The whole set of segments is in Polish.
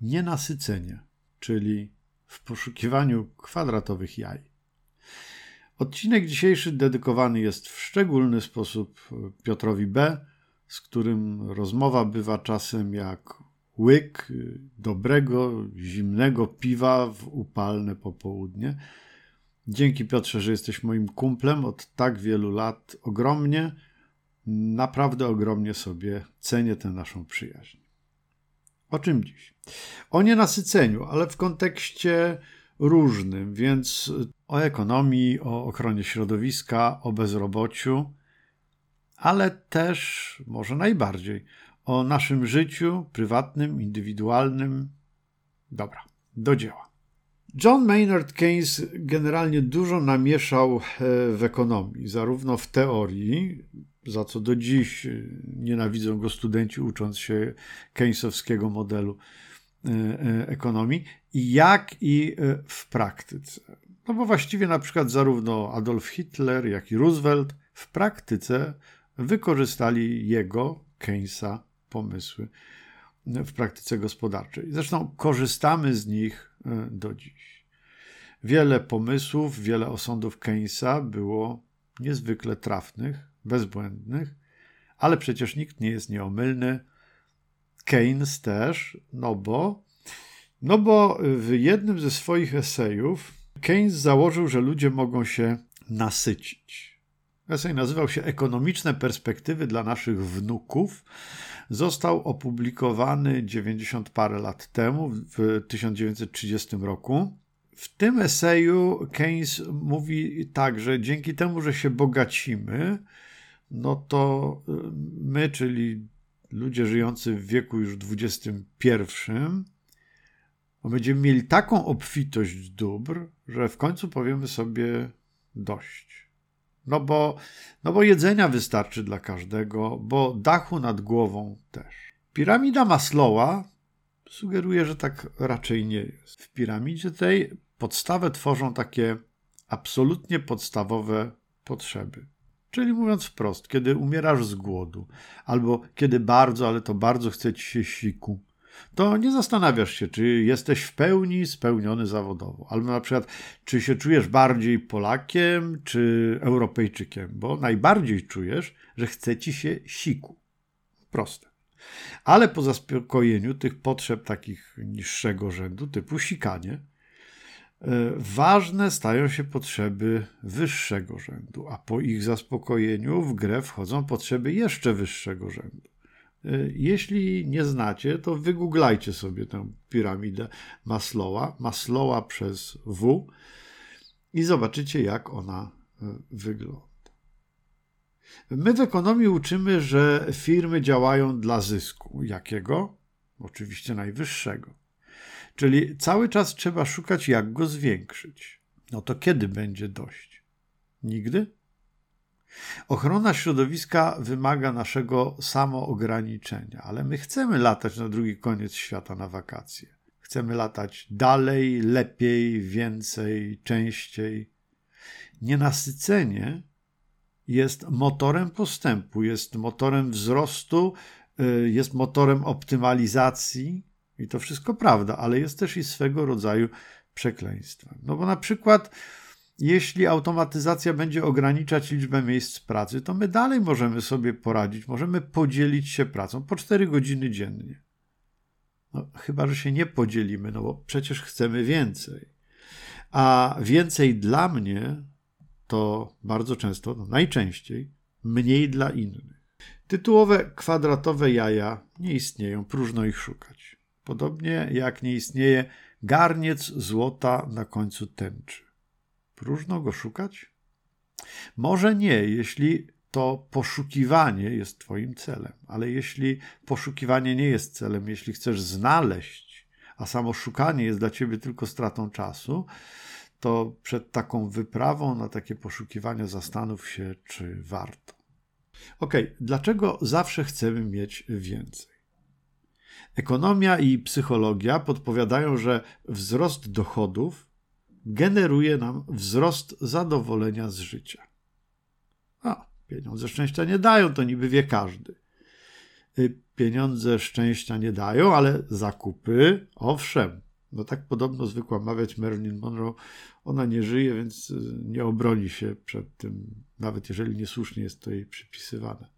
nienasycenie, czyli w poszukiwaniu kwadratowych jaj. Odcinek dzisiejszy dedykowany jest w szczególny sposób Piotrowi B., z którym rozmowa bywa czasem jak łyk dobrego, zimnego piwa w upalne popołudnie. Dzięki Piotrze, że jesteś moim kumplem od tak wielu lat. Ogromnie, naprawdę ogromnie sobie cenię tę naszą przyjaźń. O czym dziś? O nienasyceniu, ale w kontekście różnym, więc o ekonomii, o ochronie środowiska, o bezrobociu, ale też, może najbardziej, o naszym życiu prywatnym, indywidualnym. Dobra, do dzieła. John Maynard Keynes generalnie dużo namieszał e, w ekonomii, zarówno w teorii, za co do dziś e, nienawidzą go studenci ucząc się Keynesowskiego modelu e, ekonomii, jak i w praktyce. No bo właściwie na przykład zarówno Adolf Hitler, jak i Roosevelt w praktyce wykorzystali jego, Keynesa, pomysły w praktyce gospodarczej. Zresztą korzystamy z nich do dziś. Wiele pomysłów, wiele osądów Keynesa było niezwykle trafnych, bezbłędnych, ale przecież nikt nie jest nieomylny. Keynes też, no bo, no bo w jednym ze swoich esejów Keynes założył, że ludzie mogą się nasycić. Esej nazywał się Ekonomiczne perspektywy dla naszych wnuków. Został opublikowany 90 parę lat temu, w 1930 roku. W tym eseju Keynes mówi tak, że dzięki temu, że się bogacimy, no to y, my, czyli ludzie żyjący w wieku już XXI, będziemy mieli taką obfitość dóbr, że w końcu powiemy sobie dość. No bo, no bo jedzenia wystarczy dla każdego, bo dachu nad głową też. Piramida Maslowa sugeruje, że tak raczej nie jest. W piramidzie tej podstawę tworzą takie absolutnie podstawowe potrzeby. Czyli mówiąc wprost, kiedy umierasz z głodu, albo kiedy bardzo, ale to bardzo chce ci się siku, to nie zastanawiasz się, czy jesteś w pełni spełniony zawodowo, albo na przykład, czy się czujesz bardziej Polakiem, czy Europejczykiem, bo najbardziej czujesz, że chce ci się siku. Proste. Ale po zaspokojeniu tych potrzeb takich niższego rzędu, typu sikanie, e, ważne stają się potrzeby wyższego rzędu, a po ich zaspokojeniu w grę wchodzą potrzeby jeszcze wyższego rzędu. E, jeśli nie znacie, to wygooglajcie sobie tę piramidę Maslowa, Maslowa przez W i zobaczycie, jak ona e, wygląda. My w ekonomii uczymy, że firmy działają dla zysku. Jakiego? Oczywiście najwyższego. Czyli cały czas trzeba szukać, jak go zwiększyć. No to kiedy będzie dość? Nigdy? Ochrona środowiska wymaga naszego samoograniczenia, ale my chcemy latać na drugi koniec świata na wakacje. Chcemy latać dalej, lepiej, więcej, częściej. Nienasycenie jest motorem postępu, jest motorem wzrostu, y, jest motorem optymalizacji i to wszystko prawda, ale jest też i swego rodzaju przekleństwem. No bo na przykład jeśli automatyzacja będzie ograniczać liczbę miejsc pracy, to my dalej możemy sobie poradzić, możemy podzielić się pracą po 4 godziny dziennie. No, chyba, że się nie podzielimy, no bo przecież chcemy więcej. A więcej dla mnie to bardzo często, no najczęściej, mniej dla innych. Tytułowe kwadratowe jaja nie istnieją, próżno ich szukać. Podobnie jak nie istnieje garniec złota na końcu tęczy. Próżno go szukać? Może nie, jeśli to poszukiwanie jest Twoim celem, ale jeśli poszukiwanie nie jest celem, jeśli chcesz znaleźć, a samo szukanie jest dla Ciebie tylko stratą czasu, to przed taką wyprawą na takie poszukiwania zastanów się, czy warto. Ok, dlaczego zawsze chcemy mieć więcej? Ekonomia i psychologia podpowiadają, że wzrost dochodów generuje nam wzrost zadowolenia z życia. A, pieniądze szczęścia nie dają, to niby wie każdy. y, pieniądze szczęścia nie dają, ale zakupy owszem. No tak podobno zwykła mawiać Marilyn Monroe. Ona nie żyje, więc y, nie obroni się przed tym, nawet jeżeli niesłusznie jest to jej przypisywane.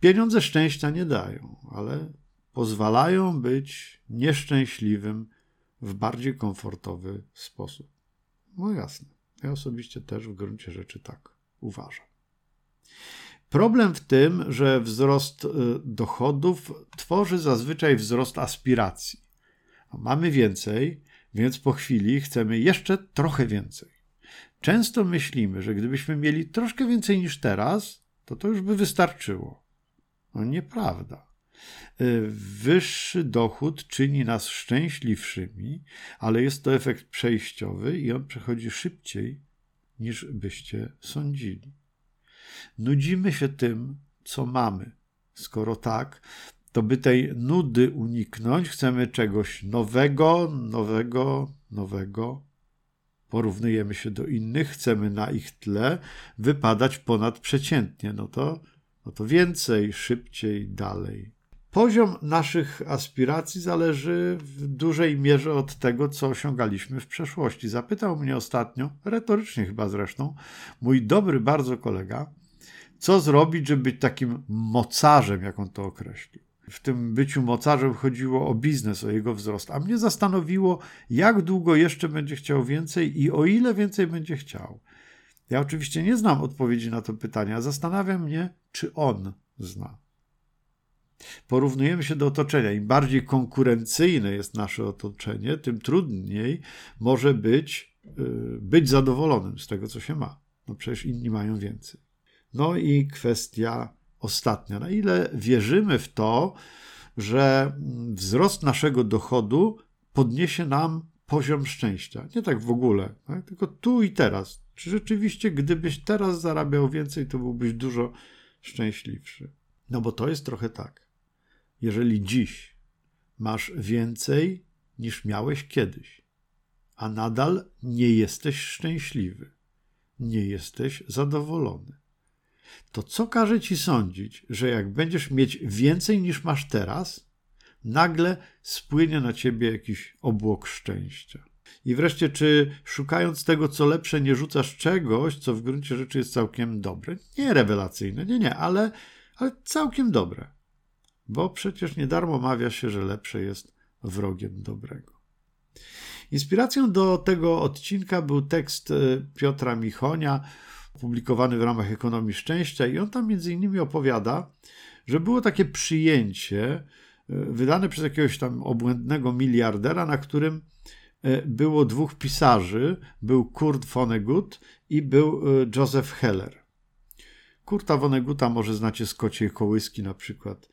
Pieniądze szczęścia nie dają, ale pozwalają być nieszczęśliwym w bardziej komfortowy sposób. No jasne. Ja osobiście też w gruncie rzeczy tak uważam. Problem w tym, że wzrost y, dochodów tworzy zazwyczaj wzrost aspiracji. Mamy więcej, więc po chwili chcemy jeszcze trochę więcej. Często myślimy, że gdybyśmy mieli troszkę więcej niż teraz, to to już by wystarczyło. No nieprawda. Y, wyższy dochód czyni nas szczęśliwszymi, ale jest to efekt przejściowy i on przechodzi szybciej niż byście sądzili. Nudzimy się tym, co mamy. Skoro tak, to by tej nudy uniknąć, chcemy czegoś nowego, nowego, nowego. Porównujemy się do innych, chcemy na ich tle wypadać ponadprzeciętnie. No to, no to więcej, szybciej, dalej. Poziom naszych aspiracji zależy w dużej mierze od tego, co osiągaliśmy w przeszłości. Zapytał mnie ostatnio, retorycznie chyba zresztą, mój dobry bardzo kolega, co zrobić, żeby być takim mocarzem, jak on to określił. W tym byciu mocarzem chodziło o biznes, o jego wzrost, a mnie zastanowiło, jak długo jeszcze będzie chciał więcej i o ile więcej będzie chciał. Ja oczywiście nie znam odpowiedzi na to pytanie, a zastanawiam mnie, czy on zna. Porównujemy się do otoczenia. Im bardziej konkurencyjne jest nasze otoczenie, tym trudniej może być y, być zadowolonym z tego, co się ma. No przecież inni mają więcej. No i kwestia ostatnia. Na ile wierzymy w to, że wzrost naszego dochodu podniesie nam poziom szczęścia. Nie tak w ogóle, tak? tylko tu i teraz. Czy rzeczywiście, gdybyś teraz zarabiał więcej, to byłbyś dużo szczęśliwszy? No bo to jest trochę tak. Jeżeli dziś masz więcej niż miałeś kiedyś, a nadal nie jesteś szczęśliwy, nie jesteś zadowolony, to co każe ci sądzić, że jak będziesz mieć więcej niż masz teraz, nagle spłynie na ciebie jakiś obłok szczęścia? I wreszcie, czy szukając tego, co lepsze, nie rzucasz czegoś, co w gruncie rzeczy jest całkiem dobre? Nie rewelacyjne, nie, nie, ale, ale całkiem dobre. Bo przecież nie darmo mawia się, że lepsze jest wrogiem dobrego. Inspiracją do tego odcinka był tekst e, Piotra Michonia publikowany w ramach Ekonomii Szczęścia i on tam między innymi opowiada, że było takie przyjęcie e, wydane przez jakiegoś tam obłędnego miliardera, na którym e, było dwóch pisarzy, był Kurt Vonnegut i był Joseph Heller. Kurta Vonneguta może znacie z Kociej Kołyski na przykład,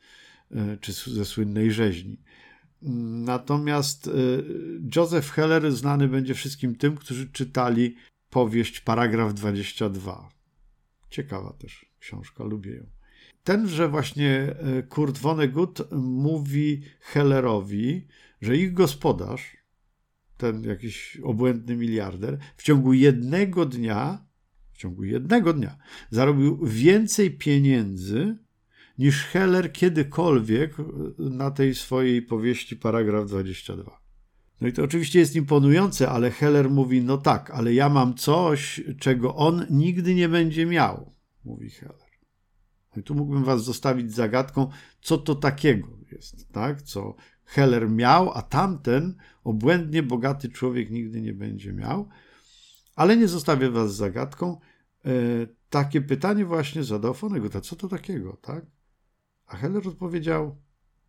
czy ze słynnej rzeźni. Natomiast Joseph Heller znany będzie wszystkim tym, którzy czytali powieść Paragraf 22. Ciekawa też książka, lubię ją. Tenże właśnie e, Kurt Vonnegut mówi Hellerowi, że ich gospodarz, ten jakiś obłędny miliarder, w ciągu jednego dnia, w ciągu jednego dnia, zarobił więcej pieniędzy niż Heller kiedykolwiek na tej swojej powieści Paragraf 22. No i to oczywiście jest imponujące, ale Heller mówi: No tak, ale ja mam coś, czego on nigdy nie będzie miał, mówi Heller. No i tu mógłbym was zostawić zagadką, co to takiego jest, tak? Co Heller miał, a tamten obłędnie bogaty człowiek nigdy nie będzie miał. Ale nie zostawię was zagadką. E, takie pytanie właśnie zadał Fonego, co to takiego, tak? A Heller odpowiedział: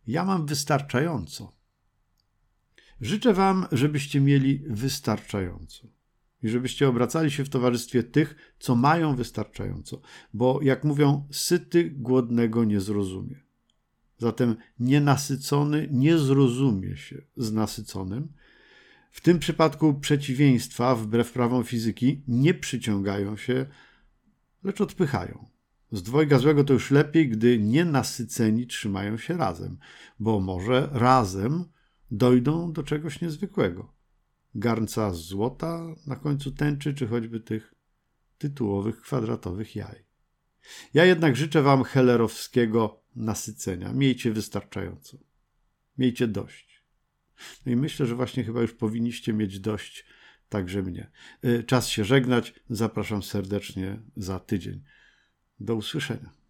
Ja mam wystarczająco. Życzę Wam, żebyście mieli wystarczająco i żebyście obracali się w towarzystwie tych, co mają wystarczająco, bo jak mówią, syty głodnego nie zrozumie. Zatem nienasycony nie zrozumie się z nasyconym. W tym przypadku przeciwieństwa, wbrew prawom fizyki, nie przyciągają się, lecz odpychają. Z dwojga złego to już lepiej, gdy nienasyceni trzymają się razem, bo może razem dojdą do czegoś niezwykłego. Garnca złota na końcu tęczy, czy choćby tych tytułowych kwadratowych jaj. Ja jednak życzę Wam hellerowskiego nasycenia. Miejcie wystarczająco. Miejcie dość. No i myślę, że właśnie chyba już powinniście mieć dość także mnie. Y, czas się żegnać. Zapraszam serdecznie za tydzień. Do usłyszenia.